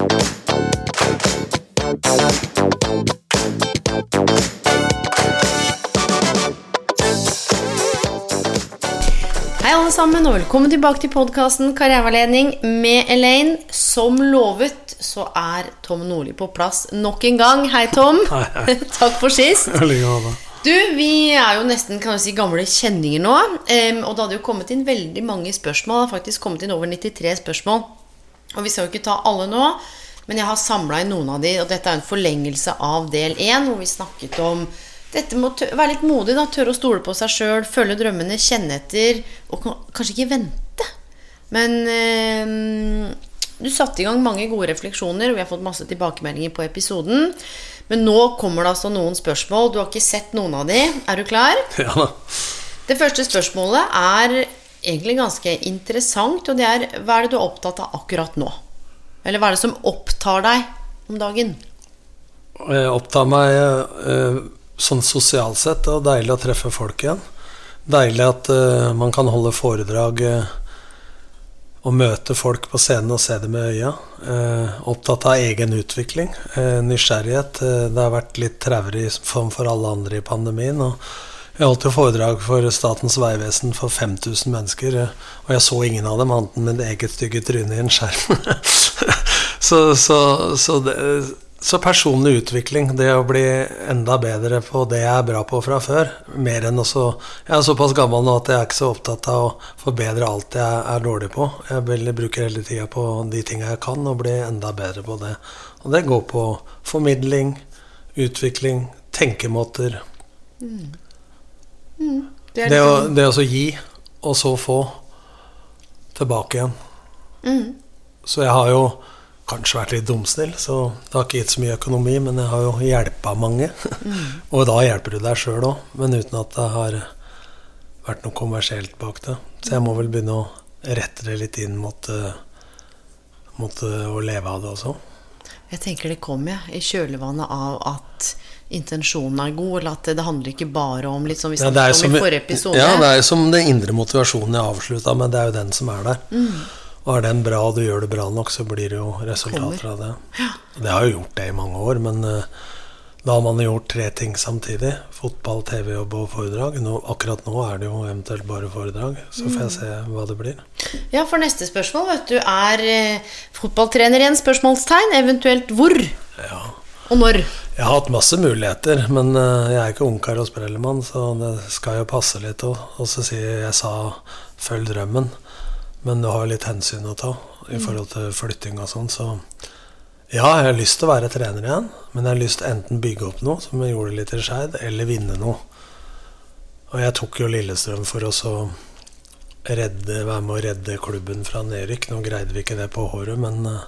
Hei alle sammen, og velkommen tilbake til podkasten Karriereveiledning med Elaine. Som lovet så er Tom Nordli på plass nok en gang. Hei, Tom. Hei, hei. Takk for sist. Du, vi er jo nesten kan si, gamle kjenninger nå. og det hadde jo kommet inn veldig mange spørsmål. Det har faktisk kommet inn over 93 spørsmål. Og vi skal jo ikke ta alle nå, men jeg har samla inn noen av de. Og dette er en forlengelse av del 1, hvor vi snakket om dette med å være litt modig, da, tørre å stole på seg sjøl, følge drømmene, kjenne etter, og kanskje ikke vente. Men em, du satte i gang mange gode refleksjoner, og vi har fått masse tilbakemeldinger på episoden. Men nå kommer det altså noen spørsmål. Du har ikke sett noen av de. Er du klar? Ja da. Det første spørsmålet er egentlig ganske interessant, og det er hva er det du er opptatt av akkurat nå? Eller hva er det som opptar deg om dagen? Jeg opptar meg eh, sånn sosialt sett. Det er deilig å treffe folk igjen. Deilig at eh, man kan holde foredrag eh, og møte folk på scenen og se dem med øya. Opptatt av egen utvikling. Nysgjerrighet. Det har vært litt traurig som for alle andre i pandemien. og jeg holdt jo foredrag for Statens vegvesen for 5000 mennesker, eh, og jeg så ingen av dem annet enn mitt eget stygge tryne i en skjerm. så, så, så, det, så personlig utvikling, det å bli enda bedre på det jeg er bra på fra før, mer enn også Jeg er såpass gammel nå at jeg er ikke så opptatt av å forbedre alt jeg er dårlig på. Jeg vil bruke hele tida på de tinga jeg kan, og bli enda bedre på det. Og det går på formidling, utvikling, tenkemåter. Det er Det å, liksom, det å gi, og så få tilbake igjen. Mm. Så jeg har jo kanskje vært litt dumsnill, så det har ikke gitt så mye økonomi, men jeg har jo hjelpa mange. Mm. og da hjelper du deg sjøl òg, men uten at det har vært noe kommersielt bak det. Så jeg må vel begynne å rette det litt inn mot, eh, mot eh, å leve av det også. jeg tenker det kom jeg, i kjølvannet av at intensjonen er god, eller at det, handler ikke bare om litt som vi Ja, det er som, om i forrige episode. ja, det er som den indre motivasjonen jeg avslutta med. Det er jo den som er der. Mm. Og er den bra, og du gjør det bra nok, så blir det jo resultater av det. Det har jo gjort det i mange år, men uh, da har man gjort tre ting samtidig. Fotball, TV-jobb og foredrag. Nå, akkurat nå er det jo eventuelt bare foredrag. Så får Mm. jeg se hva det blir. Ja, for neste spørsmål, vet du, er uh, fotballtrener igjen? Spørsmålstegn. Eventuelt hvor Ja. Og når? Jeg har hatt masse muligheter, men eh, jeg er ikke ungkar og sprellemann, så det skal jo passe litt òg. Og så sier jeg jeg sa 'følg drømmen', men du har litt hensyn å ta i forhold til flytting og sånn, så ja, jeg har lyst til å være trener igjen, men jeg har lyst til enten bygge opp noe, som jeg gjorde litt i Skeid, eller vinne noe. Og jeg tok jo Lillestrøm for å så redde, være med å redde klubben fra nedrykk. Nå greide vi ikke det på håret, men eh,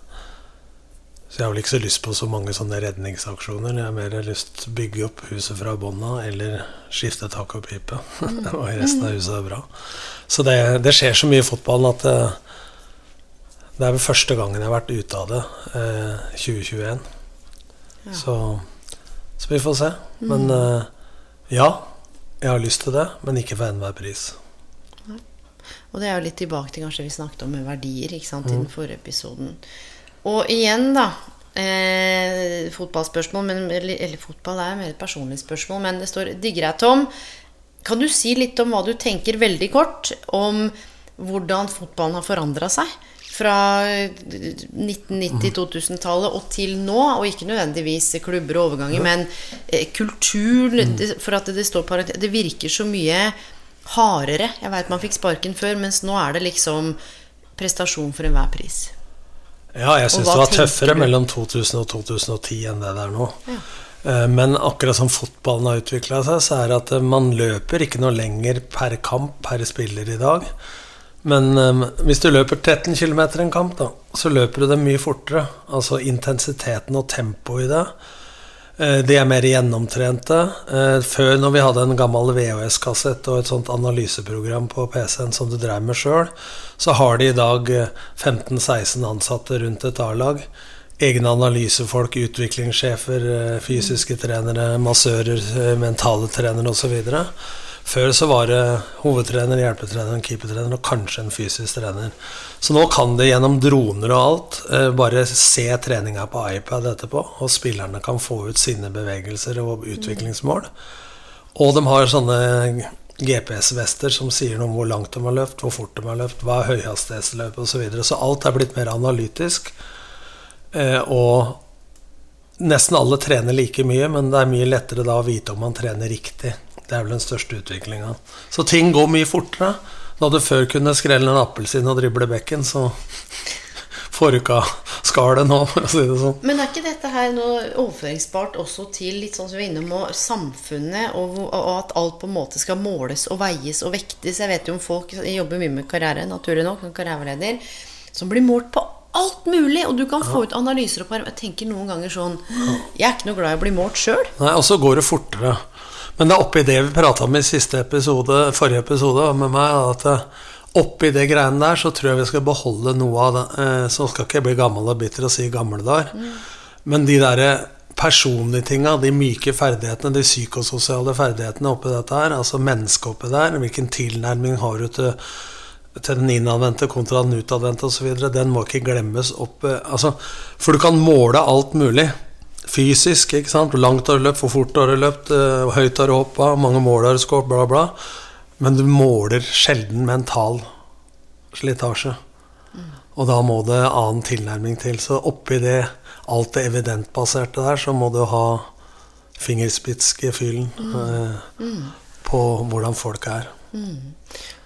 så jeg har vel ikke så lyst på så mange sånne redningsaksjoner. Jeg har mer lyst til å bygge opp huset fra bånda eller skifte tak og pipe. og resten av huset er bra. Så det, det skjer så mye i fotballen at det, det er vel første gangen jeg har vært ute av det, eh, 2021. Så, så vi får se. Men eh, ja, jeg har lyst til det, men ikke for enhver pris. Og det er jo litt tilbake til kanskje vi snakket om med verdier ikke sant, i den forrige episoden. Og igjen, da. Eh, fotballspørsmål, men, eller, eller fotball er mer et personlig spørsmål, men det står 'Digger deg, Tom'. Kan du si litt om hva du tenker veldig kort om hvordan fotballen har forandra seg? Fra 1990-2000-tallet og til nå, og ikke nødvendigvis klubber og overganger, men eh, kulturen For at det står parentes Det virker så mye hardere. Jeg veit man fikk sparken før, mens nå er det liksom prestasjon for enhver pris. Ja, jeg syns det var tøffere du? mellom 2000 og 2010 enn det det er nå. Ja. Eh, Men akkurat som fotballen har utvikla seg, så er det at eh, man løper ikke noe lenger per kamp per spiller i dag. Men um, hvis du løper 13 km en kamp, da, så løper du det mye fortere. Altså intensiteten og tempoet i det. Uh, de er mer gjennomtrente. Uh, før, når vi hadde en gammel VHS-kassett og et sånt analyseprogram på PC-en som du drev med sjøl, så har de i dag 15-16 ansatte rundt et A-lag. Egne analysefolk, utviklingssjefer, fysiske trenere, massører, mentale trenere osv. Før så var det hovedtrener, hjelpetrener, keepertrener og kanskje en fysisk trener. Så nå kan de gjennom droner og alt eh, bare se treninga på iPad etterpå, og spillerne kan få ut sine bevegelser og utviklingsmål. Og de har sånne GPS-vester som sier noe om hvor langt de har løpt, hvor fort de har løpt, hva er høyhastighetsløpet osv. Så, videre. så alt er blitt mer analytisk. Eh, og nesten alle trener like mye, men det er mye lettere da å vite om man trener riktig. Det er vel den største utviklinga. Så ting går mye fortere. Da du før kunne skrelle en appelsin og drible bekken, så får du ikke skallet nå, for å si det sånn. Men er ikke dette her noe overføringsbart også til litt sånn som vi er innom samfunnet, og, og, at alt på en måte skal måles og veies og vektes? Jeg vet jo om folk jobber mye med karriere, naturlig nok, som karriereleder, som blir målt på alt mulig, og du kan få ut analyser og Jeg tenker noen ganger sånn Jeg er ikke noe glad i å bli målt sjøl. Nei, og så går det fortere. Men det er oppi det vi prata om i siste episode, forrige episode med meg, at eh, oppi det greiene der så tror jeg vi skal beholde noe av det. Eh, så skal ikke jeg bli gammel og bitter og si gamle dager. Mm. Men de derre personlige tinga, de myke ferdighetene, de psykososiale ferdighetene oppi dette her, altså mennesket oppi der, hvilken tilnærming har du til til den innadvendte kontra den utadvendte osv. Den må ikke glemmes opp eh, altså, For du kan måle alt mulig fysisk. ikke sant? Hvor langt har du løpt, hvor fort har du løpt, hvor eh, høyt har du hoppa, hvor mange mål har du skåret, bla, bla. Men du måler sjelden mental slitasje. Mm. Og da må det annen tilnærming til. Så oppi det, alt det evidentbaserte der, så må du ha fingerspitzgefühlen mm. eh, mm. på hvordan folk er. Mm.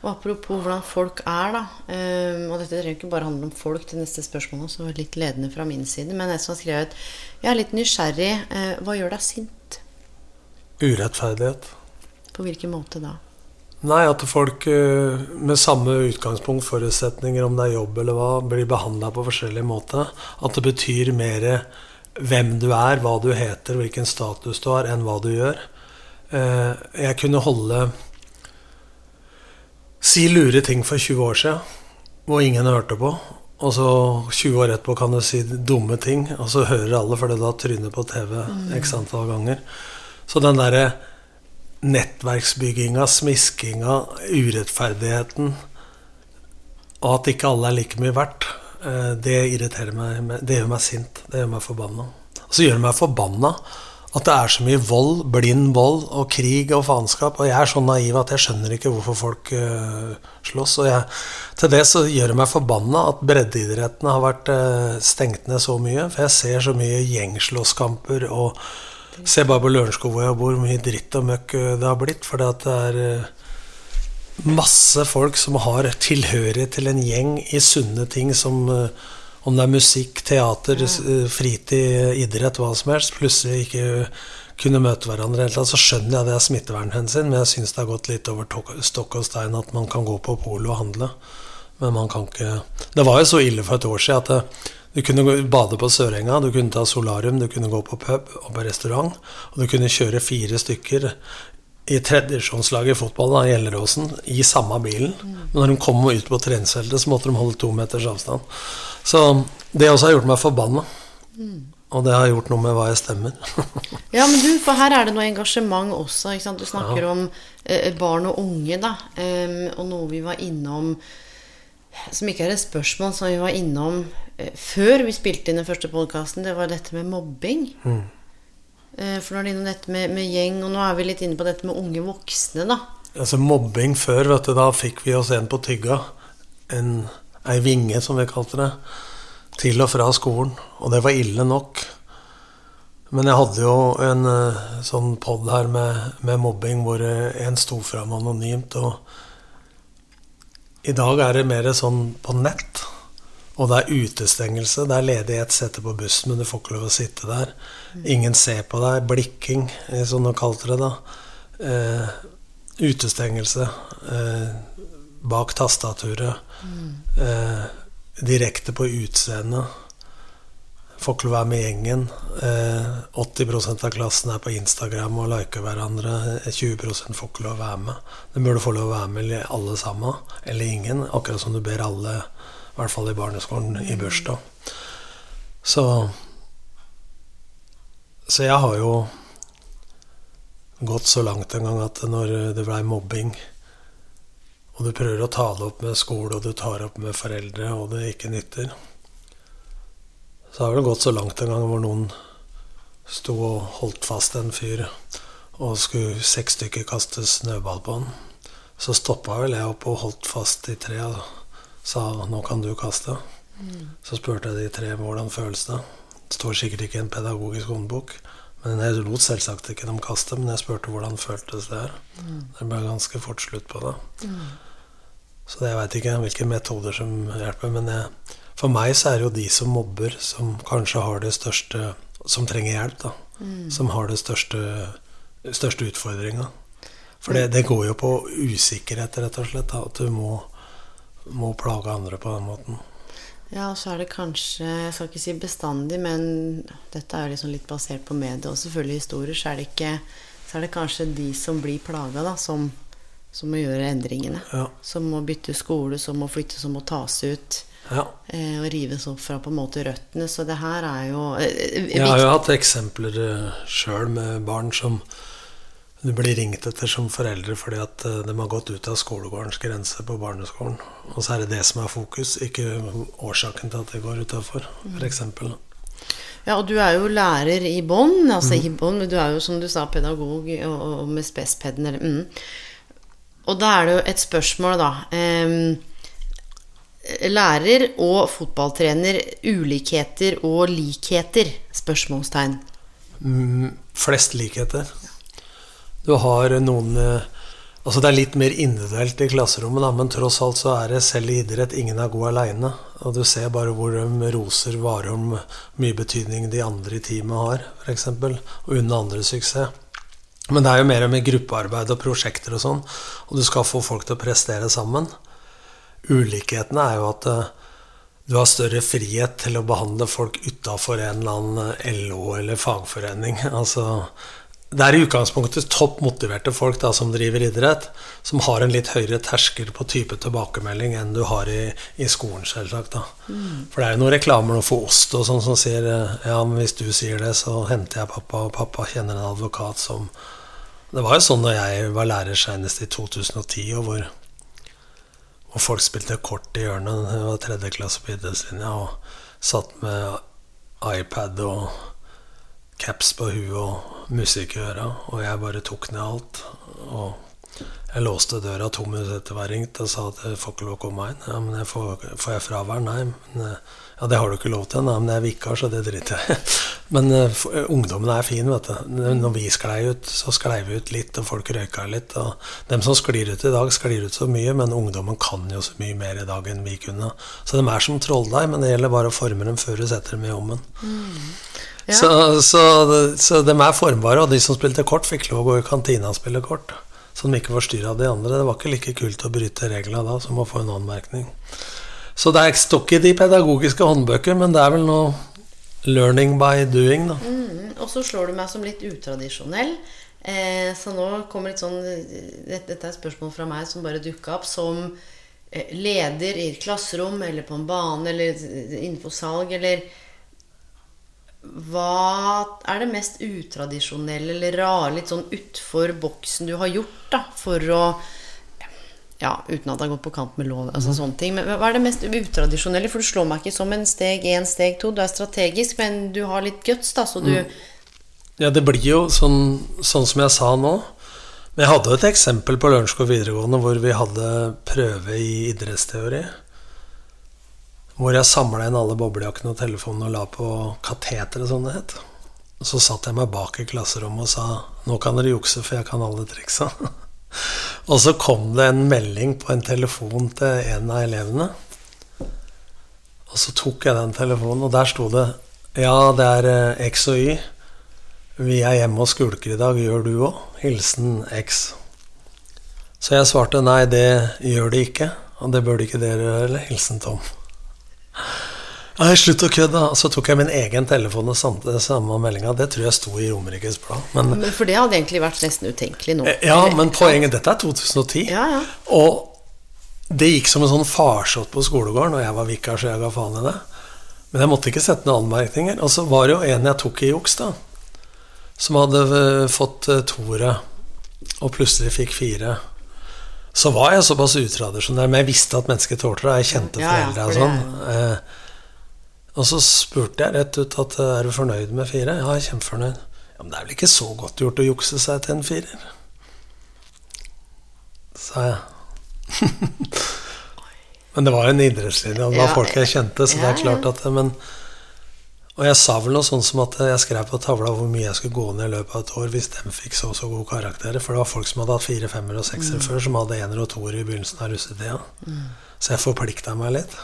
Og apropos hvordan folk er, da. Um, og dette trenger ikke bare handle om folk til neste spørsmål, så litt ledende fra min side. Men jeg som har skrevet Jeg er litt nysgjerrig. Uh, hva gjør deg sint? Urettferdighet. På hvilken måte da? Nei, at folk uh, med samme utgangspunkt, forutsetninger, om det er jobb eller hva, blir behandla på forskjellig måte. At det betyr mer hvem du er, hva du heter, hvilken status du har, enn hva du gjør. Uh, jeg kunne holde si lure ting for 20 år siden, hvor ingen hørte på. Og så 20 år etterpå kan du si dumme ting, og så hører alle, for det da tryner på TV mm. x antall ganger. Så den derre nettverksbygginga, smiskinga, urettferdigheten, og at ikke alle er like mye verdt, eh, det irriterer meg. Det gjør meg sint. Det gjør meg forbanna. Og så gjør det meg forbanna at det er så mye vold, blind vold og krig og faenskap. Og jeg er så naiv at jeg skjønner ikke hvorfor folk uh, slåss. Og jeg, til det så gjør det meg forbanna at breddeidrettene har vært uh, stengt ned så mye. For jeg ser så mye gjengslåsskamper og ser bare på Lørenskog hvor jeg bor, hvor mye dritt og møkk uh, det har blitt. For det er masse folk som har tilhørighet til en gjeng i sunne ting som om det er musikk, teater, eh, fritid, idrett, hva som helst, plutselig ikke kunne møte hverandre så skjønner jeg det er smittevernhensyn, men jeg syns det har gått litt over stokk og stein at man kan gå på polet og handle. Men man kan ikke Det var jo så ille for et år siden at det, du kunne bade på Sørenga, du kunne ta solarium, du kunne gå på pub og på restaurant. Og du kunne kjøre fire stykker i tredjesjonslaget i fotball, da, Gjelleråsen, i samme bilen. Men når de kom ut på treningsfeltet, så måtte de holde to meters avstand. Så det også har gjort meg forbanna. Og det har gjort noe med hva jeg stemmer. ja, men du, for her er det noe engasjement også. Ikke sant? Du snakker ja. om eh, barn og unge, da. Um, og noe vi var innom som ikke er et spørsmål, som vi var innom eh, før vi spilte inn den første podkasten, det var dette med mobbing. Mm. Eh, for nå er det innom dette med, med, gjeng, og nå er vi litt inne på dette med unge voksne, da. Altså mobbing før, vet du, da fikk vi oss en på tygga. En ei vinge, som vi kalte det, til og fra skolen. Og det var ille nok. Men jeg hadde jo en uh, sånn pod her med, med, mobbing hvor uh, en sto fram anonymt. Og i dag er det mer sånn på nett. Og det er utestengelse. Det er ledighet, setter på bussen, men du får ikke lov å sitte der. Ingen ser på deg. Blikking, som de kalte det da. Eh, utestengelse. Bak tastaturet. Eh, direkte på utseendet. Får ikke være med gjengen. Eh, 80% av klassen er på Instagram og liker hverandre. 20 får ikke lov å være med. De burde få lov å være med alle sammen, eller ingen. Akkurat som du ber alle, i hvert fall i barneskolen, i bursdag. Så Så jeg har jo gått så langt en gang at når det blei mobbing, og du prøver å ta det opp med skole, og du tar opp med foreldre, og det ikke nytter Så har det gått så langt en gang hvor noen sto og holdt fast en fyr, og skulle seks stykker kaste snøball på han. Så stoppa vel jeg opp og holdt fast de tre og sa 'nå kan du kaste'. Så spurte jeg de tre hvordan føles det. Det står sikkert ikke i en pedagogisk håndbok. Men jeg lot selvsagt ikke dem kaste, men jeg spurte hvordan føltes det her. Det ble ganske fort slutt på det. Så jeg veit ikke hvilke metoder som hjelper. Men jeg, for meg så er det jo de som mobber, som kanskje har det største Som trenger hjelp, da. Som har det største, største utfordringa. For det, det, går jo på usikkerhet, rett og slett. Da, at du må, må plage andre på den måten. Ja, og så er det kanskje Jeg skal ikke si bestandig, men dette er jo liksom litt basert på mediet og selvfølgelig historier, så er det ikke Så er det kanskje de som blir plaga, da, som, som må gjøre endringene. Ja. Som må bytte skole, som må flytte, som må tas ut. Ja. Eh, og rives opp fra på en måte røttene. Så det her er jo eh, Jeg har jo hatt eksempler sjøl med barn som du blir ringt etter som foreldre fordi at eh, de har gått ut av skolegårdens grense på barneskolen. Og så er det det som er fokus, ikke årsaken til at det går utafor, f.eks. Ja, og du er jo lærer i bånn, altså i bånn, men du er jo som du sa pedagog og, og med spespeden eller mm. Og da er det jo et spørsmål, da. Ehm, lærer og fotballtrener, ulikheter og likheter? Spørsmålstegn. Mm, flest likheter. Du har noen eh, Altså Det er litt mer individuelt i klasserommet, da, men tross alt så er det selv i idrett ingen er god aleine. Og du ser bare hvor de roser Warholm mye betydning de andre i teamet har, f.eks. Og unne andre suksess. Men det er jo mer med gruppearbeid og prosjekter og sånn, og du skal få folk til å prestere sammen. Ulikhetene er jo at eh, du har større frihet til å behandle folk utafor en eller annen LO eller fagforening. Altså det er i utgangspunktet topp motiverte folk da, som driver idrett, som har en litt høyere terskel på type tilbakemelding enn du har i, i skolen, selvsagt. Mm. For det er jo noen reklamer for ost og sånn som sier ja, men hvis du sier det, så henter jeg pappa, og pappa kjenner en advokat som Det var jo sånn da jeg var lærer senest i 2010, og hvor, hvor folk spilte kort i hjørnet. Det var tredje klasse på idrettslinja og satt med iPad og caps på huet og musikk i øra, og jeg bare tok ned alt. Og jeg låste døra to minutter etter hver ringt og sa at jeg får ikke lov å komme inn. Ja, men jeg får, får, jeg fravær? Nei. Men, ja, det har du ikke lov til. Nei, men jeg er vikar, så det driter jeg i. Men uh, ungdommen er fin, vet du. Når vi sklei ut, så sklei vi ut litt, og folk røyka litt. Og dem som sklir ut i dag, sklir ut så mye, men ungdommen kan jo så mye mer i dag enn vi kunne. Så de er som trolldeig, men det gjelder bare å forme dem før du setter dem i ommen. Mm. Ja. Så, så, så, de er formbare, og de som spilte kort, fikk lov å gå i kantina og spille kort. Så de ikke forstyrra de andre. Det var ikke like kult å bryte reglene da som å få en anmerkning. Så det er står ikke i de pedagogiske håndbøker, men det er vel noe learning by doing, da. Mm, og så slår du meg som litt utradisjonell. Eh, så nå kommer litt sånn Dette er et spørsmål fra meg som bare dukka opp. Som leder i et klasserom eller på en bane eller innenfor salg eller hva er det mest utradisjonelle eller rare, litt sånn utfor boksen du har gjort da, for å ja, uten at det har gått på kant med lov. Altså sånne ting. Men hva er det mest utradisjonelle? For du slår meg ikke som en steg én, steg to. Du er strategisk, men du har litt guts, da, så du mm. Ja, det blir jo sånn, sånn, som jeg sa nå. Men jeg hadde et eksempel på Lørenskog videregående hvor vi hadde prøve i idrettsteori. Hvor jeg samla inn alle boblejakkene og telefonene og la på kateteret, som det het. Så satt jeg meg bak i klasserommet og sa nå kan dere jukse, for jeg kan alle triksa. og så kom det en melding på en telefon til en av elevene. Og så tok jeg den telefonen, og der sto det Ja, det er eh, X og Y. Vi er hjemme og skulker i dag. Gjør du òg? Hilsen X. Så jeg svarte nei, det gjør de ikke. Og det bør det ikke dere gjøre heller. Hilsen Tom. Nei, slutt å kødde. Så tok jeg min egen telefon og sendte samme meldinga. Det tror jeg sto i Romerikes Blad. Men, Men For det hadde egentlig vært nesten utenkelig nå. ja, men poenget Dette er 2010. Ja, ja. Og det gikk som en sånn farsott på skolegården, og jeg var vikar, så jeg ga faen i det. Men jeg måtte ikke sette noen anmerkninger. Og så var det jo en jeg tok i juks, da. Som hadde eh, fått eh, toere, og plutselig fikk fire. Så var jeg såpass utradisjonell, men jeg visste at mennesker tålte det. Jeg kjente Ja, foreldre og sånn. Og så spurte jeg rett ut at eh, er du fornøyd med fire? Ja, jeg er kjempefornøyd. Ja, Men det er vel ikke så godt gjort å jukse seg til en firer? Sa jeg. men det var en idrettslinje, og det var Ja, folk jeg kjente, så det er klart at men, Og jeg sa vel noe sånn som at jeg skrev på tavla hvor mye jeg skulle gå ned i løpet av et år hvis de fikk så og så gode karakterer. For det var folk som hadde hatt fire, femmer og seksere før, som hadde ener og toer i begynnelsen av russetida. Så jeg forplikta meg litt.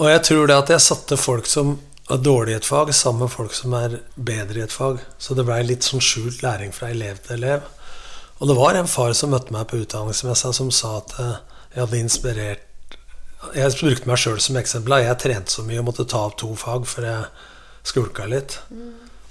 Og jeg tror det at jeg satte folk som er dårlige i et fag, sammen med folk som er bedre i et fag. Så det blei litt sånn skjult læring fra elev til elev. Og det var en far som møtte meg på utdanningsmessa, som sa at eh, jeg hadde inspirert Jeg brukte meg sjøl som eksempel. Jeg trente så mye og måtte ta opp to fag, for jeg skulka litt.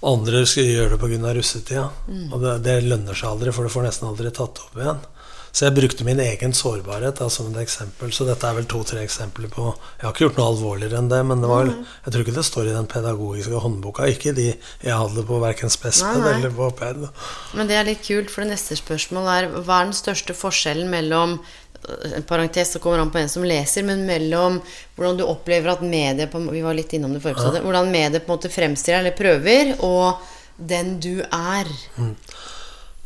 Andre skulle gjøre det pga. russetida. Og det, det lønner seg aldri, for du får nesten aldri tatt det opp igjen. Så jeg brukte min egen sårbarhet da, som et eksempel. Så dette er vel to-tre eksempler på Jeg har ikke gjort noe alvorligere enn det, men det var, jeg tror ikke det står i den pedagogiske håndboka. Ikke de jeg hadde på verken Spesped eller på PED. Men det er litt kult, for det neste spørsmålet er hva er den største forskjellen mellom øh, en parentes, så kommer an på en som leser, men mellom hvordan du opplever at mediet på, Vi var litt innom det forrige episode. Hvordan mediet på en måte fremstiller eller prøver, og den du er.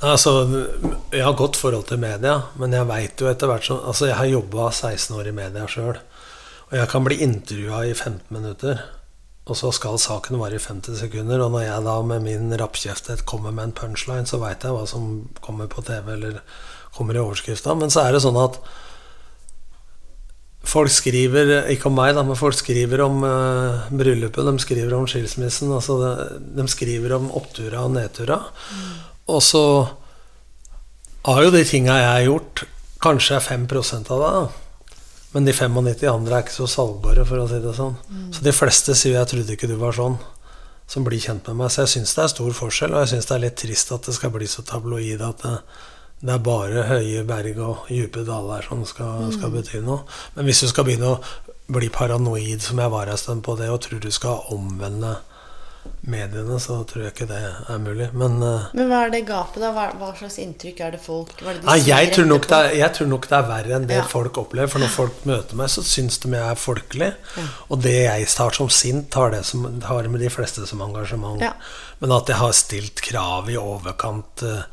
Altså, jeg har godt forhold til media, men jeg veit jo etter hvert som Altså, jeg har jobba 16 år i media sjøl, og jeg kan bli intervjua i 15 minutter, og så skal saken vare i 50 sekunder, og når jeg da med min rappkjefthet kommer med en punchline, så veit jeg hva som kommer på TV, eller kommer i overskrifta. Men så er det sånn at Folk skriver, ikke om meg, da, men folk skriver om uh, bryllupet, de skriver om skilsmissen. Altså det, de skriver om opptura og nedtura. Og så har jo de tinga jeg har gjort, kanskje er 5% av det. Men de 95 andre er ikke så salgbare, for å si det sånn. Så de fleste sier 'jeg trodde ikke du var sånn', som blir kjent med meg. Så jeg syns det er stor forskjell, og jeg syns det er litt trist at det skal bli så tabloid at det, det er bare høye berg og dype daler som skal, skal bety noe. Men hvis du skal begynne å bli paranoid, som jeg var en stund på det, og tror du skal omvende mediene, så tror jeg ikke det er mulig. Men eh, Men hva er det gapet, da? Hva, hva slags inntrykk er det folk det de Nei, jeg, tror nok det er, jeg tror nok det er verre enn det Ja. folk opplever. For når folk møter meg, så syns de jeg er folkelig. Og det jeg tar som sint, har det som, har med de fleste som engasjement. Ja. Men at jeg har stilt krav i overkant uh,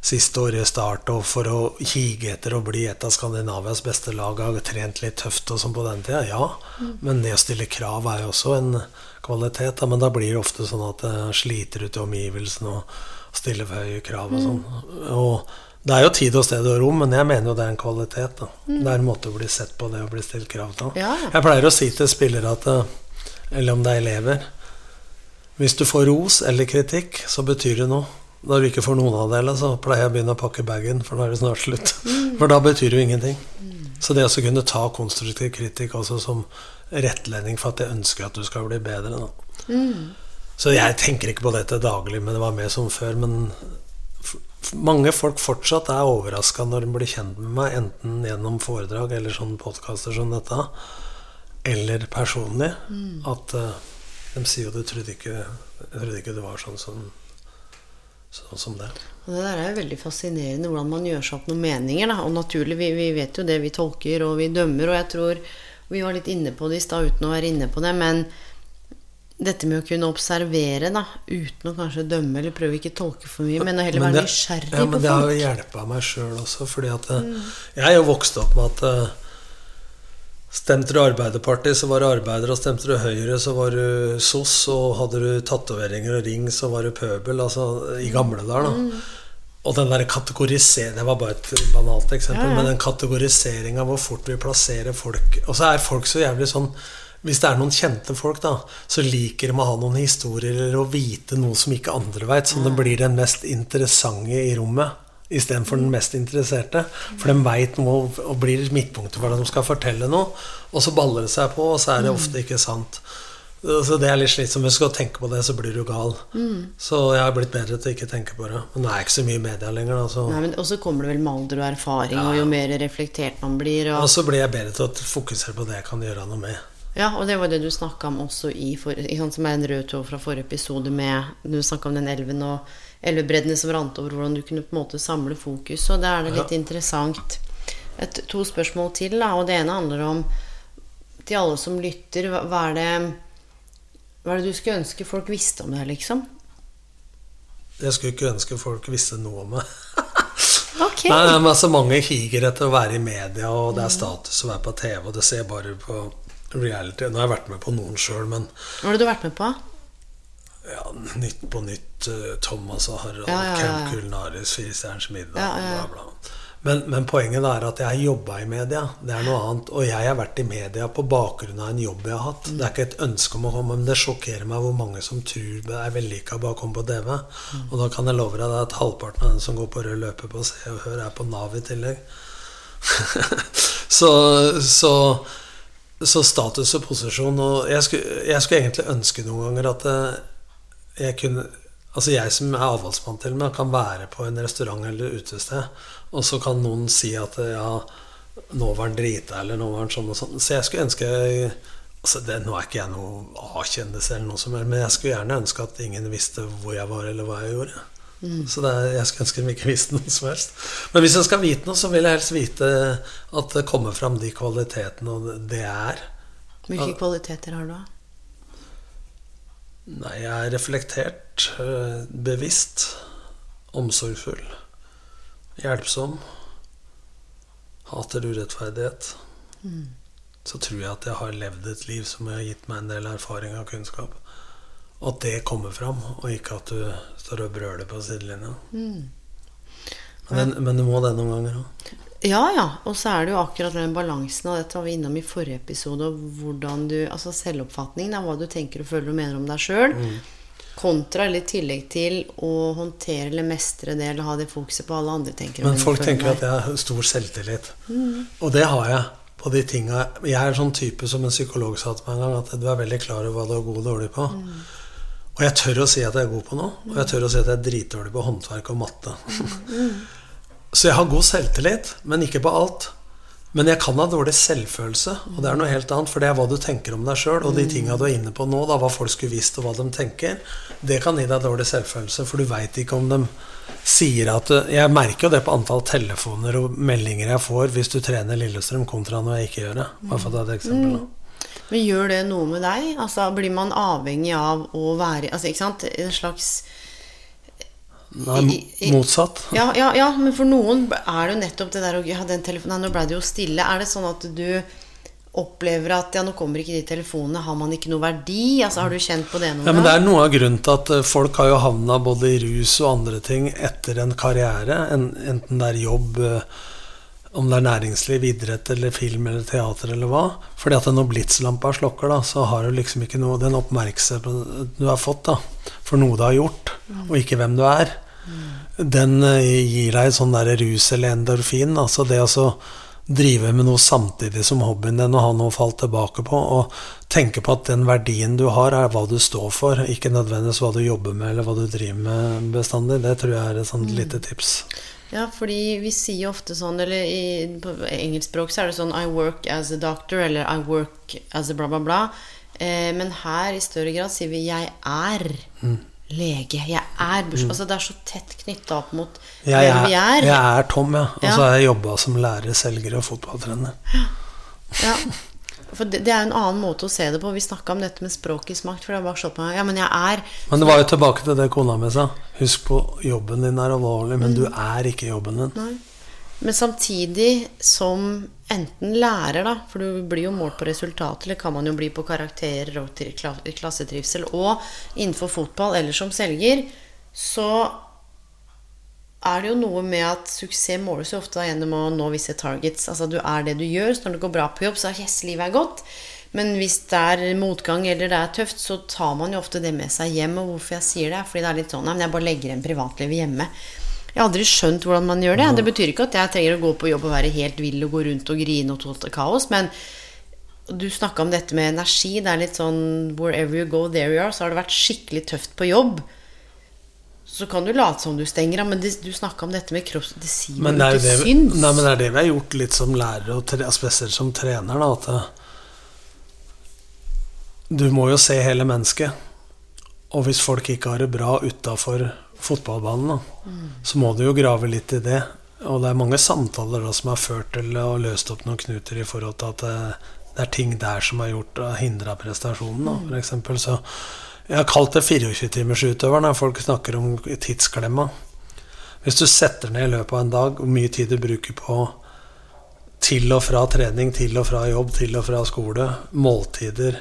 siste året i start og for å kige etter å bli et av Skandinavias beste lag, har trent litt tøft og sånn på den tida, ja. Men det å stille krav er jo også en kvalitet. Da. Men da blir det ofte sånn at det sliter ut i omgivelsene og stiller for høye krav og sånn. Og det er jo tid og sted og rom, men jeg mener jo det er en kvalitet. Da. Det er en måte å bli sett på det og bli stilt krav til. Ja. Jeg pleier å si til spillere at eh, Eller om det er elever Hvis du får ros eller kritikk, så betyr det noe. Når du ikke får noen av delene, så pleier jeg å begynne å pakke bagen, for da er det snart slutt. For da betyr det jo ingenting. Så det å kunne ta konstruktiv kritikk også som rettlending for at jeg ønsker at du skal bli bedre, Mm. Så jeg tenker ikke på det til daglig, men det var mer som før. Men mange folk fortsatt er overraska når de blir kjent med meg, enten gjennom foredrag eller sånne podkaster som dette, eller personlig. At uh, de sier jo du trodde ikke, trodde ikke det var sånn som, sånn som det. Og det der er jo veldig fascinerende hvordan man gjør seg opp noen meninger. Da. Og naturlig, vi, vi vet jo det, vi tolker og vi dømmer. Og jeg tror vi var litt inne på det i stad uten å være inne på det. Men dette med å kunne observere da, uten å kanskje dømme eller prøve ikke å tolke for mye, men å heller være det- nysgjerrig ja, men på det har jo folk. hjelpa meg sjøl også, fordi at mm. jeg er jo vokst opp med at eh, Stemte du Arbeiderpartiet, så var du arbeider, og stemte du Høyre, så var du SOS, og hadde du tatoveringer og ring, så var du pøbel, altså i gamle dager, da. Og den der kategoriseringen Det var bare et banalt eksempel, Ja, ja. men den kategoriseringa hvor fort vi plasserer folk Og så er folk så jævlig sånn Hvis det er noen kjente folk, da, så liker de å ha noen historier eller å vite noe som ikke andre veit, så det blir den mest interessante i rommet. istedenfor den mest interesserte. For de veit noe og blir midtpunktet for at de skal fortelle noe. Og så baller det seg på, og så er det ofte ikke sant. Så det er litt slitsomt. Hvis du skal tenke på det, så blir du gal. Så jeg har blitt bedre til å ikke tenke på det. Men nå er ikke så mye i media lenger. Da, så. Nei, men Og så kommer det vel med alder og erfaring, og jo mer reflektert man blir. Og, Og så blir jeg bedre til å fokusere på det jeg kan gjøre noe med. ja, og det var det du snakka om også i for, sant, Som er en rød tråd fra forrige episode med Du snakka om den elven og elvebreddene som rant over, hvordan du kunne på en måte samle fokus. Og da er det litt interessant. Et, to spørsmål til, da. Og det ene handler om Til alle som lytter, hva er det Hva er det du skulle ønske folk visste om det, liksom? Jeg skulle ikke ønske folk visste noe om det. okay. Nei, men altså Mange higer etter å være i media, og det er status å være på TV, og det ser bare på reality. Nå har jeg vært med på noen sjøl, men Hva har du vært med på? ja, Nytt på nytt, eh, Thomas og Harald, Ja, ja, ja. Camp Culinaris, Firestjerners middag, Ja, ja, ja. bla, bla. Men, men poenget er at jeg har jobba i media. Det er noe annet. Og jeg har vært i media på bakgrunn av en jobb jeg har hatt. Det er ikke et ønske om å komme, men det sjokkerer meg hvor mange som tror det er vellykka bare å komme på TV. Og da kan jeg love deg at halvparten av den som går på rød løper på Se og Hør, er på Nav i tillegg. så, så, så status og posisjon Og jeg skulle, jeg skulle egentlig ønske noen ganger at jeg kunne Altså jeg som er avholdsmann til meg, kan være på en restaurant eller utested, og så kan noen si at ja, nå var han drita, eller nå var han sånn og sånn. Så jeg skulle ønske altså det, Nå er ikke jeg noe A-kjendis, eller noe som helst, men jeg skulle gjerne ønske at ingen visste hvor jeg var, eller hva jeg gjorde. Så det er, jeg skulle ønske de ikke visste noe som helst. Men hvis jeg skal vite noe, så vil jeg helst vite at det kommer fram de kvalitetene og det er. Hvilke kvaliteter har du, da? Nei, jeg er reflektert, øh, bevisst, omsorgsfull, hjelpsom, hater urettferdighet. Så tror jeg at jeg har levd et liv som har gitt meg en del erfaring og kunnskap. Og at det kommer fram, og ikke at du står og brøler på sidelinja. Men, men du må det noen ganger òg. Ja, ja. Og så er det jo akkurat den balansen, og dette var vi innom i forrige episode, hvordan du Altså selvoppfatningen av hva du tenker og føler og mener om deg sjøl. Kontra eller i tillegg til å håndtere eller mestre det, eller ha det fokuset på alle andre tenker Men folk tenker at jeg har stor selvtillit. Og det har jeg på de tinga Jeg er en sånn type som en psykolog sa til meg en gang, at du er veldig klar over hva du er god og dårlig på. Og jeg tør å si at jeg er god på noe, og jeg tør å si at jeg er dritdårlig på håndverk og matte. Så jeg har god selvtillit, men ikke på alt. Men jeg kan ha dårlig selvfølelse, og det er noe helt annet. For det er hva du tenker om deg sjøl, og de tinga du er inne på nå, da, hva folk skulle visst, og hva de tenker, det kan gi deg dårlig selvfølelse, for du veit ikke om de sier at Jeg merker jo det på antall telefoner og meldinger jeg får hvis du trener Lillestrøm, kontra når jeg ikke gjør det. Bare for å ta et eksempel. da. Men gjør det noe med deg? Altså Blir man avhengig av å være Altså, ikke sant? En slags Nei, motsatt. Ja, ja, ja, men for noen er det jo nettopp det der å ja, den telefonen, Nå ble det jo stille. Er det sånn at du opplever at ja, nå kommer ikke de telefonene, har man ikke noe verdi? Altså, Har du kjent på det noen Ja, men Det er noe av grunnen til at eh, folk har jo havna både i rus og andre ting etter en karriere, en, enten det er jobb, eh, om det er næringsliv, idrett eller film eller teater eller hva. Fordi at når blitslampa slukker, da, så har du liksom ikke noe den oppmerksomheten du har fått da, for noe du har gjort, og ikke hvem du er. Den eh, gir deg sånn der rus eller endorfin. Altså det å drive med noe samtidig som hobbyen din og ha noe å falle tilbake på, og tenke på at den verdien du har, er hva du står for, ikke nødvendigvis hva du jobber med eller hva du driver med bestandig. Det tror jeg er et sånt lite tips. Ja, fordi vi sier ofte sånn, eller i, på engelskspråk så er det sånn I work as a doctor, eller I work as a bla, bla, bla. Eh, men her i større grad sier vi jeg er lege. Jeg er burs... Altså det er så tett knytta opp mot Jeg hvem vi er. jeg er Tom, ja. Og så har jeg jobba som lærer, selger og fotballtrener. Ja. For det, det er en annen måte å se det på. Vi snakka om dette med språkets makt. For det har bare slått meg Ja, men jeg er Men det var jo tilbake til det kona mi sa. Husk på, jobben din er alvorlig, men du er ikke jobben din. Nei. Men samtidig som enten lærer, da, for du blir jo målt på resultat, eller kan man jo bli på karakterer og klassetrivsel, og innenfor fotball eller som selger, så er det jo noe med at suksess måles jo ofte gjennom å nå visse targets. Altså du er det du gjør, så når det går bra på jobb, så er yes, livet er godt. Men hvis det er motgang eller det er tøft, så tar man jo ofte det med seg hjem. Og hvorfor jeg sier det, er fordi det er litt sånn Nei, men jeg bare legger igjen privatlivet hjemme. Jeg har aldri skjønt hvordan man gjør det. Det betyr ikke at jeg trenger å gå på jobb og være helt vill og gå rundt og grine og tåle kaos, men du snakka om dette med energi. Det er litt sånn Wherever you go, there you are. Så har det vært skikkelig tøft på jobb. Så kan du late som du stenger av, men det, du snakka om dette med kropps... Det sier Men det, er jo ikke det, syns. nei, men det er det vi har gjort litt som lærere, og tre, spesielt som trener. Da, at du må jo se hele mennesket. Og hvis folk ikke har det bra utafor fotballbanen, da, så må du jo grave litt i det. Og det er mange samtaler da, som har ført til å løst opp noen knuter i forhold til at det, det er ting der som har gjort hindra prestasjonen, f.eks. for eksempel. Så jeg har kalt det 24-timersutøveren når folk snakker om tidsklemma. Hvis du setter ned i løpet av en dag hvor mye tid du bruker på til og fra trening, til og fra jobb, til og fra skole, måltider,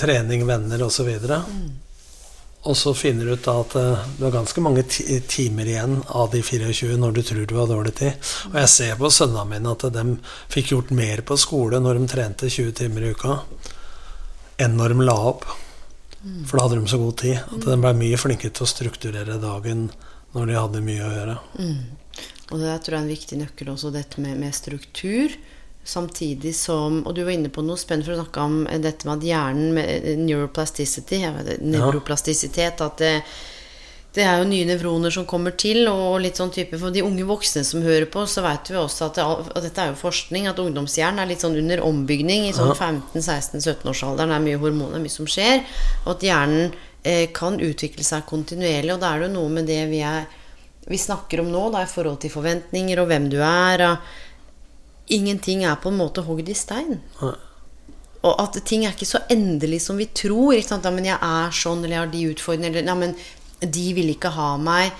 trening, venner osv. Og så finner du ut da at eh, du har ganske mange timer igjen av de 24 når du tror du har dårlig tid. Og jeg ser på sønnene mine at de fikk gjort mer på skole når de trente 20 timer i uka, enn når de la opp. For da hadde de så god tid at de ble mye flinkere til å strukturere dagen når de hadde mye å gjøre. Og det tror jeg er en viktig nøkkel også, dette med, med struktur. Samtidig som Og du var inne på noe spennende for å snakke om dette med at hjernen med neuroplasticity, neuroplastisitet, at det, det er jo nye nevroner som kommer til, og litt sånn type For de unge voksne som hører på, så vet vi også at, det, at dette er jo forskning, at ungdomshjernen er litt sånn under ombygning i sånn 15-16-17-årsalderen. Det er mye hormoner, mye som skjer. Og at hjernen eh, kan utvikle seg kontinuerlig. Og da er det jo noe med det vi, er, vi snakker om nå, da, i forhold til forventninger og hvem du er. Og ingenting er på en måte hogd i stein. Og at ting er ikke så endelig som vi tror. Ikke sant? Ja, men jeg er sånn, eller jeg har de utfordringene, eller ja, men de vil ikke ha meg.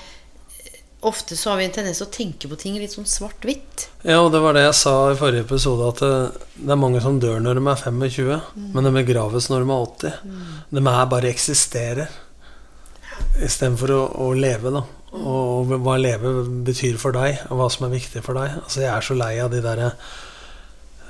Ofte så har vi en tendens til å tenke på ting litt sånn svart-hvitt. Ja, og det var det jeg sa i forrige episode, at det, det er mange som dør når de er 25, men de begraves når de er 80. De er bare eksisterer, istedenfor å, å leve, da. Og hva leve betyr for deg, og hva som er viktig for deg. Altså, jeg er så lei av de derre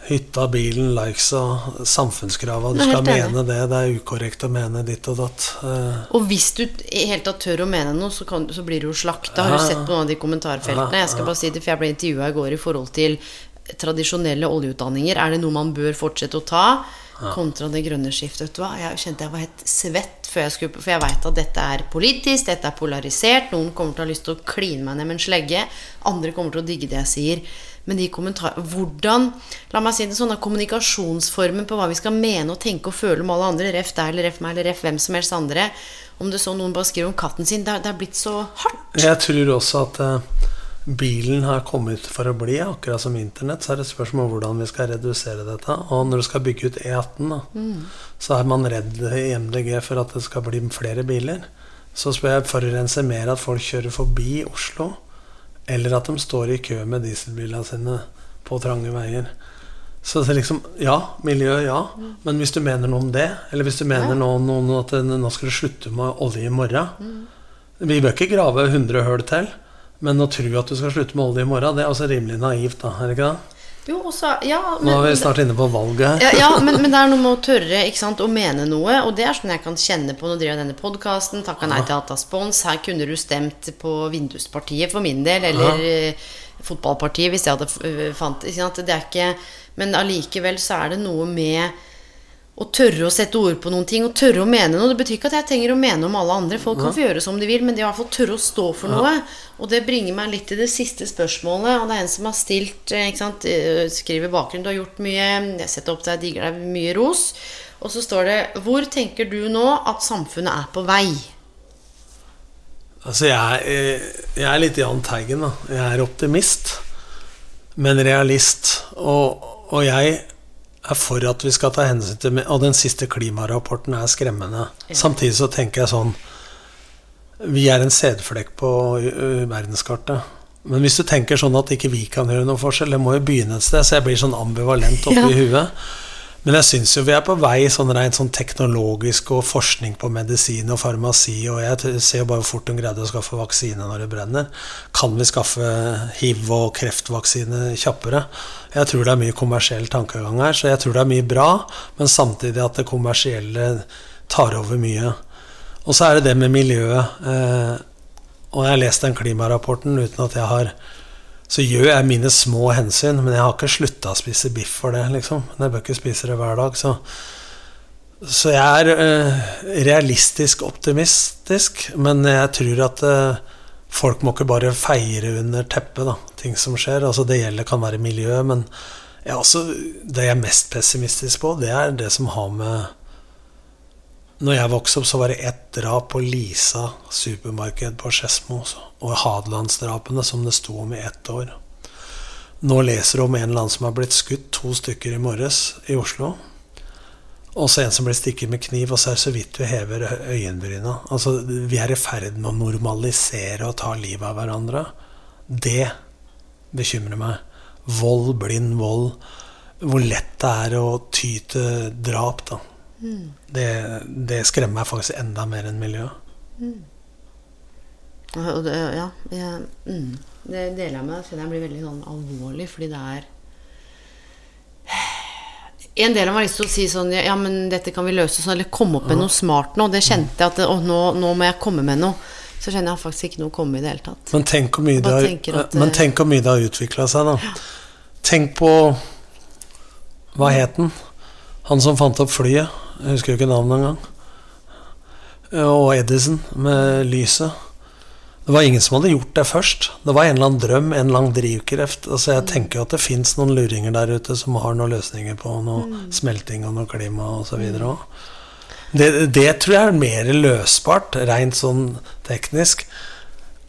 hytta, bilen, likes og samfunnskrava. Du skal mene det, det er ukorrekt å mene ditt og datt. Eh, Og hvis du i hele tatt tør å mene noe, så, kan, så blir du jo slakta. Har du sett på noen av de kommentarfeltene? Jeg skal bare si det, for jeg ble intervjua i går i forhold til tradisjonelle oljeutdanninger. Er det noe man bør fortsette å ta? Kontra det grønne skiftet. Jeg kjente jeg var helt svett før jeg skulle For jeg veit at dette er politisk, dette er polarisert. Noen kommer til å ha lyst til å kline meg ned med en slegge. Andre kommer til å digge det jeg sier. Men de kommentarene Hvordan La meg si det sånn, kommunikasjonsformen på hva vi skal mene og tenke og føle om alle andre, ref deg eller ref meg eller ref hvem som helst andre Om det så noen bare skriver om katten sin, det det er blitt så hardt. Jeg tror også at uh, bilen har kommet for å bli, akkurat som internett. Så er det spørsmål om hvordan vi skal redusere dette. Og når du skal bygge ut E18, da, så er man redd i MDG for at det skal bli flere biler. Så spør jeg forurenser mer at folk kjører forbi Oslo, eller at de står i kø med dieselbilene sine på trange veier. Så det er liksom Ja, miljø, ja. Men hvis du mener noe om det, eller hvis du mener noe, om at nå skal du slutte med olje i morgen Vi bør ikke grave 100 høl til, men å tro at du skal slutte med olje i morgen, det er også rimelig naivt, da. Er det ikke det? Jo, også, ja, men, Nå er vi snart inne på valget ja, ja men, men det er noe med å tørre ikke sant, å mene noe. Og det er sånn jeg kan kjenne på. Nå driver jeg denne podkasten, takka nei til Hatta Spons. Her kunne du stemt på Vinduspartiet for min del, eller ja. Fotballpartiet hvis jeg hadde fant ikke sant? Det er ikke Men allikevel så er det noe med å tørre å sette ord på noen ting og tørre å mene noe. Det betyr ikke at jeg trenger å mene om alle andre. Folk kan få gjøre som de vil, men de hvert fall tørre å stå for noe. Og det bringer meg litt til det siste spørsmålet. Og det er en som har stilt eh, ikke sant, eh, Skriver bakgrunn. Du har gjort mye. Jeg setter opp deg, digger deg. Mye ros. Og så står det Hvor tenker du nå at samfunnet er på vei? Altså, jeg, er- jeg er litt Jahn Teigen, da. Jeg er optimist, men realist. Og, og jeg er for at vi skal ta hensyn til Og den siste klimarapporten er skremmende. Samtidig så tenker jeg sånn Vi er en sædflekk på verdenskartet. Men hvis du tenker sånn at ikke vi kan gjøre noen forskjell, det må jo begynne et sted, så jeg blir sånn ambivalent oppi Ja. huet. Men jeg syns jo vi er på vei sånn rent sånn teknologisk og forskning på medisin og farmasi, og jeg ser jo bare hvor fort de greide å skaffe vaksine når det brenner. Kan vi skaffe hiv- og kreftvaksine kjappere? Jeg tror det er mye kommersiell tankegang her, så jeg tror det er mye bra, men samtidig at det kommersielle tar over mye. Og så er det det med miljøet. Eh, Og jeg har lest den klimarapporten uten at jeg har Så gjør jeg mine små hensyn, men jeg har ikke slutta å spise biff for det, liksom. Jeg bør ikke spise det hver dag, så Så jeg er eh, realistisk optimistisk, men jeg tror at eh, folk må ikke bare feire under teppet, da, ting som skjer. Altså Det gjelder kan være miljø, men jeg også, det jeg er mest pessimistisk på, det er det som har med når jeg vokste opp, så var det ett drap på Lisa supermarked på Skedsmo. Og Hadelandsdrapene, som det sto om i ett år. Nå leser du om en eller annen som har blitt skutt, to stykker i morges i Oslo. Og så en som blir stikket med kniv, og så er det så vidt vi hever øyenbryna. Altså, vi er i ferd med å normalisere og ta livet av hverandre. Det bekymrer meg. Vold, blind vold. Hvor lett det er å ty til drap, da. Mm. Det, det, skremmer meg faktisk enda mer enn miljøet. Mm. Ja, jeg, mm, det deler jeg med deg. Jeg blir veldig sånn alvorlig, fordi det er En del av meg har lyst til å si sånn Ja, men dette kan vi løse sånn, eller komme opp med noe smart nå. Det kjente jeg at Å, nå, nå må jeg komme med noe. Så kjenner jeg faktisk ikke noe å komme i det hele tatt. Men tenk hvor mye, hvor mye det har utvikla seg, da. Ja. Tenk på Hva het den? Han som fant opp flyet. Jeg husker jo ikke navnet engang. Og Edison med lyset. Det var ingen som hadde gjort det først. Det var en eller annen drøm, en annen drivkreft. Altså jeg tenker jo at det fins noen luringer der ute som har noen løsninger på noe mm. smelting og noe klima osv. Det, det tror jeg er mer løsbart, rent sånn teknisk.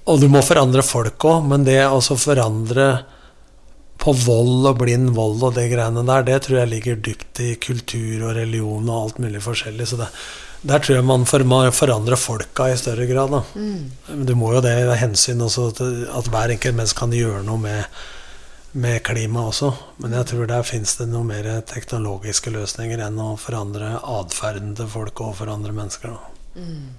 Og du må forandre folk òg, men det å forandre på vold og blind vold og det greiene der, det tror jeg ligger dypt i kultur og religion og alt mulig forskjellig. Så det, der tror jeg man, for, man forandrer folka i større grad. Da. Mm. Du må jo det av hensyn også til at hver enkelt menneske kan gjøre noe med, med klima også. Men jeg tror der fins det noe mer teknologiske løsninger enn å forandre atferden til folk og forandre mennesker. Mm.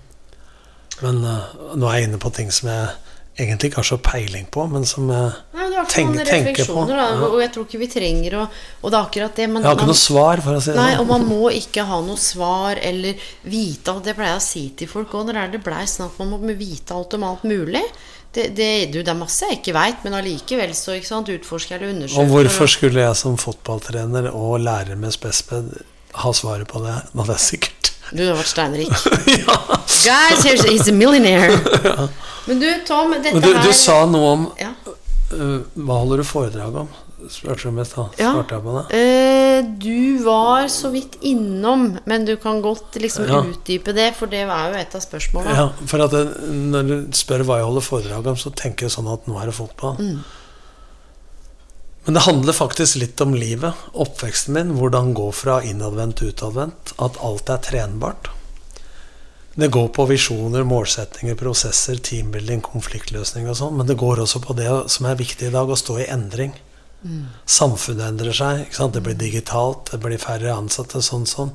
Men uh, nå er jeg inne på ting som jeg egentlig ikke har så peiling på, men som jeg Nei, tenk, tenker på. Da, og jeg tror ikke vi trenger å Og det er akkurat det Men, Jeg har ikke man, noe svar, for å si det Nei, sånn. og man må ikke ha noe svar eller vite alt. Det pleier jeg å si til folk òg når det blei snakk om å vite alt om alt mulig. Det, det, du, det er masse jeg ikke veit, men allikevel så ikke sant, utforsker eller undersøker. Og hvorfor skulle jeg som fotballtrener og lærer med Spesped ha svaret på det? Nå, det er sikkert Du har vært steinrik. ja. Guys, he's a millionaire. ja. Men du, Tom, dette du, her Du sa noe om ja. uh, Hva holder du foredrag om? Spurte du mest da. Svarte jeg på det? Uh, du var så vidt innom, men du kan godt liksom utdype det, for det er jo et av spørsmålene. Ja, for det, Når du spør hva jeg holder foredrag om, så tenker jeg sånn at nå er det fotball. Mm. Men det handler faktisk litt om livet. Oppveksten min. Hvordan gå fra innadvendt til utadvendt. At alt er trenbart. Det går på visjoner, målsetninger, prosesser, teambuilding, konfliktløsning og sånn, men det går også på det som er viktig i dag, å stå i endring. Mm. Samfunnet endrer seg. Det blir digitalt, det blir færre ansatte. sånn sånn.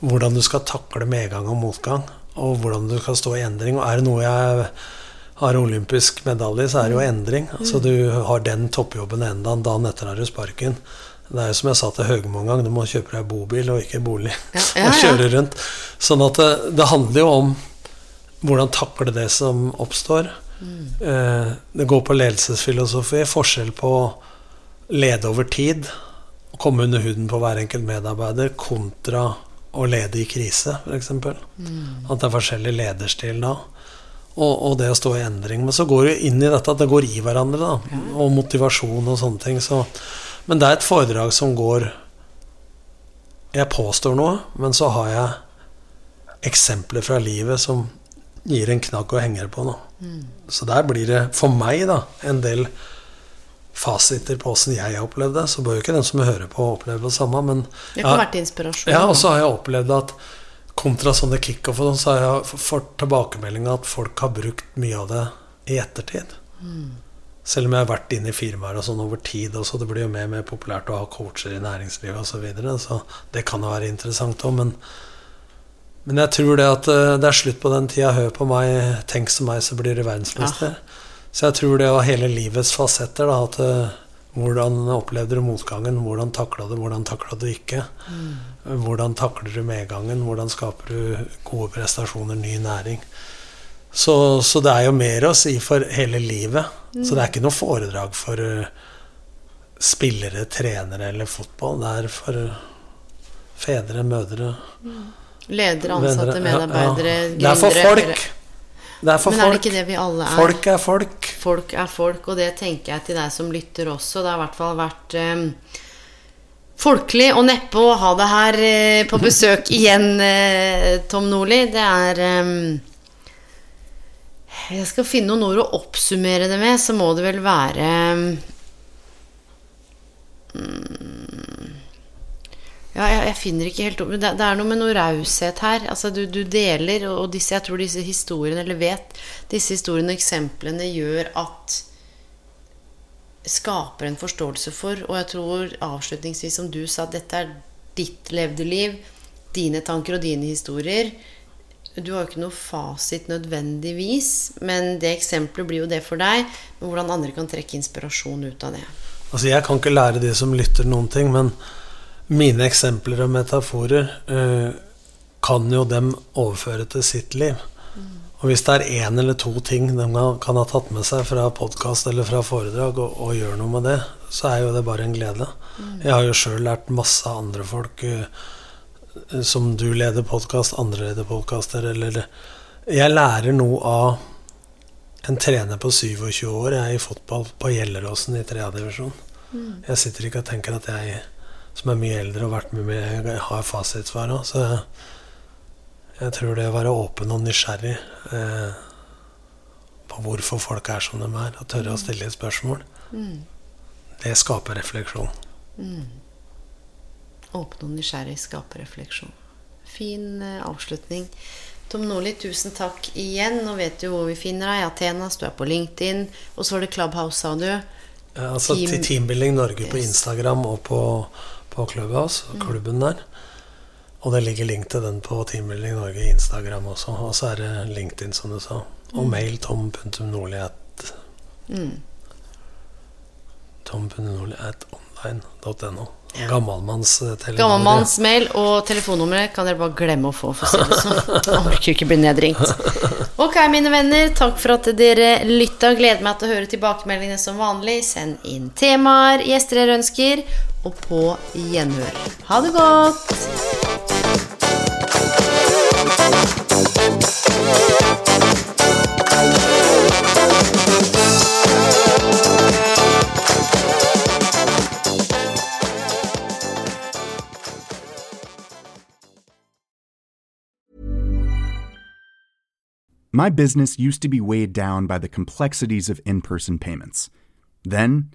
Hvordan du skal takle medgang og motgang, og hvordan du skal stå i endring. Og er det noe jeg har olympisk medalje, så er det jo endring. Altså, du har den toppjobben enda en dag etter har du sparken. Det er jo som jeg sa til Høgmo en gang, du må kjøpe deg bobil og ikke bolig. Ja, ja, og kjøre rundt. Sånn at det, det, handler jo om hvordan takle det som oppstår. Mm. Eh, det går på ledelsesfilosofi. Forskjell på lede over tid, komme under huden på hver enkelt medarbeider, kontra å lede i krise, f.eks. Mm. At det er forskjellig lederstil da. Og, og, det å stå i endring. Men så går det inn i dette at det går i hverandre, da. Og motivasjon og sånne ting. Så men det er et foredrag som går Jeg påstår noe, men så har jeg eksempler fra livet som gir en knagg å henge på nå. Mm. Så der blir det for meg da en del fasiter på åssen jeg har opplevd det. Så bør jo ikke den som hører på, oppleve det samme. Men det kan vært inspirasjon. Ja, og så har jeg opplevd at kontra sånne kickoff og sånn, så har jeg fått tilbakemelding at folk har brukt mye av det i ettertid. Mm. Selv om jeg har vært inne i firmaer og sånn over tid også, det blir jo mer og mer populært å ha coacher i næringslivet osv. Så, videre, så det kan jo være interessant òg, men, men, jeg tror det at eh, det er slutt på den tida. Hør på meg, tenk som meg, så blir du verdensmester. Ja. Så jeg tror det var hele livets fasetter. Da, at eh, hvordan opplevde du motgangen? Hvordan takla du, hvordan takla du ikke? Mm. Hvordan takler du medgangen? Hvordan skaper du gode prestasjoner, ny næring? Så, så, det er jo mer å si for hele livet. Mm. Så det er ikke noe foredrag for uh, spillere, trenere eller fotball. Det er for uh, fedre, mødre mm. Ledere, ansatte, medarbeidere, ja, ja. Det er for folk. Det er for Men er det ikke det vi alle er? Folk er folk. Folk er folk, og det tenker jeg til deg som lytter også. Det har i hvert fall vært um, folkelig og neppe å ha det her uh, på besøk igjen, uh, Tom Nordli. Det er um, Jeg skal finne noen ord å oppsummere det med, så må det vel være um, ja, jeg, jeg, finner ikke helt det, det, er noe med noe raushet her. Altså, du, du, deler, og disse, jeg tror disse historiene, eller vet Disse historiene og eksemplene gjør at Skaper en forståelse for. Og jeg tror avslutningsvis, som du sa, dette er ditt levde liv. Dine tanker og dine historier. Du har jo ikke noe fasit nødvendigvis, men det eksempelet blir jo det for deg. Hvordan andre kan trekke inspirasjon ut av det. Altså, jeg kan ikke lære de som lytter, noen ting, men mine eksempler og metaforer eh, kan jo dem overføre til sitt liv. Og hvis det er én eller to ting de kan ha tatt med seg fra podkast eller fra foredrag, og, og gjør noe med det, så er jo det bare en glede. Jeg har jo sjøl lært masse andre folk uh, som du leder podkast, andre leder podkaster, eller Jeg lærer noe av en trener på 27 år, jeg er i fotball på Gjelleråsen i tredje divisjon. Mm. Jeg sitter ikke og tenker at jeg som er mye eldre og vært med med, har fasitsvar òg. Så jeg, tror det å være åpen og nysgjerrig eh, på hvorfor folk er som de er, og tørre å mm. stille et spørsmål, mm. det skaper refleksjon. Mm. Åpen og nysgjerrig skaper refleksjon. Fin eh, avslutning. Tom Nordli, tusen takk igjen. Nå vet du hvor vi finner deg. Atenas, du er på LinkedIn. Og så var det Clubhouse, sa du. Ja, altså Team... Teambuilding Norge på Instagram og på på Clubhouse, klubben der. Og det ligger link til den på Teambuilding Norge Instagram også. Og så er det LinkedIn, som du sa. Og mm. mail tom.nordli.at mm. tom.nordli.online.no. Ja. Gammelmannstelefon. Gammelmannsmail og telefonnummeret kan dere bare glemme å få, for å si det sånn. Orker ikke bli nedringt. Ok, mine venner. Takk for at dere lytta. Gleder meg til å høre tilbakemeldingene som vanlig. Send inn temaer, gjester dere ønsker, og på gjenhør. Ha det godt! My business used to be weighed down by the complexities of in person payments. Then,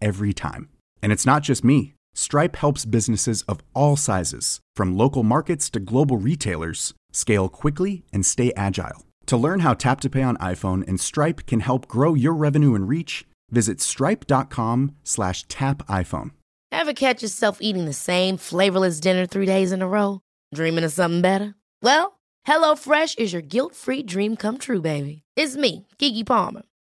every time. And it's not just me. Stripe helps businesses of all sizes, from local markets to global retailers, scale quickly and stay agile. To learn how Tap to Pay on iPhone and Stripe can help grow your revenue and reach, visit stripe.com slash tap iPhone. Ever catch yourself eating the same flavorless dinner three days in a row? Dreaming of something better? Well, HelloFresh is your guilt-free dream come true, baby. It's me, Kiki Palmer.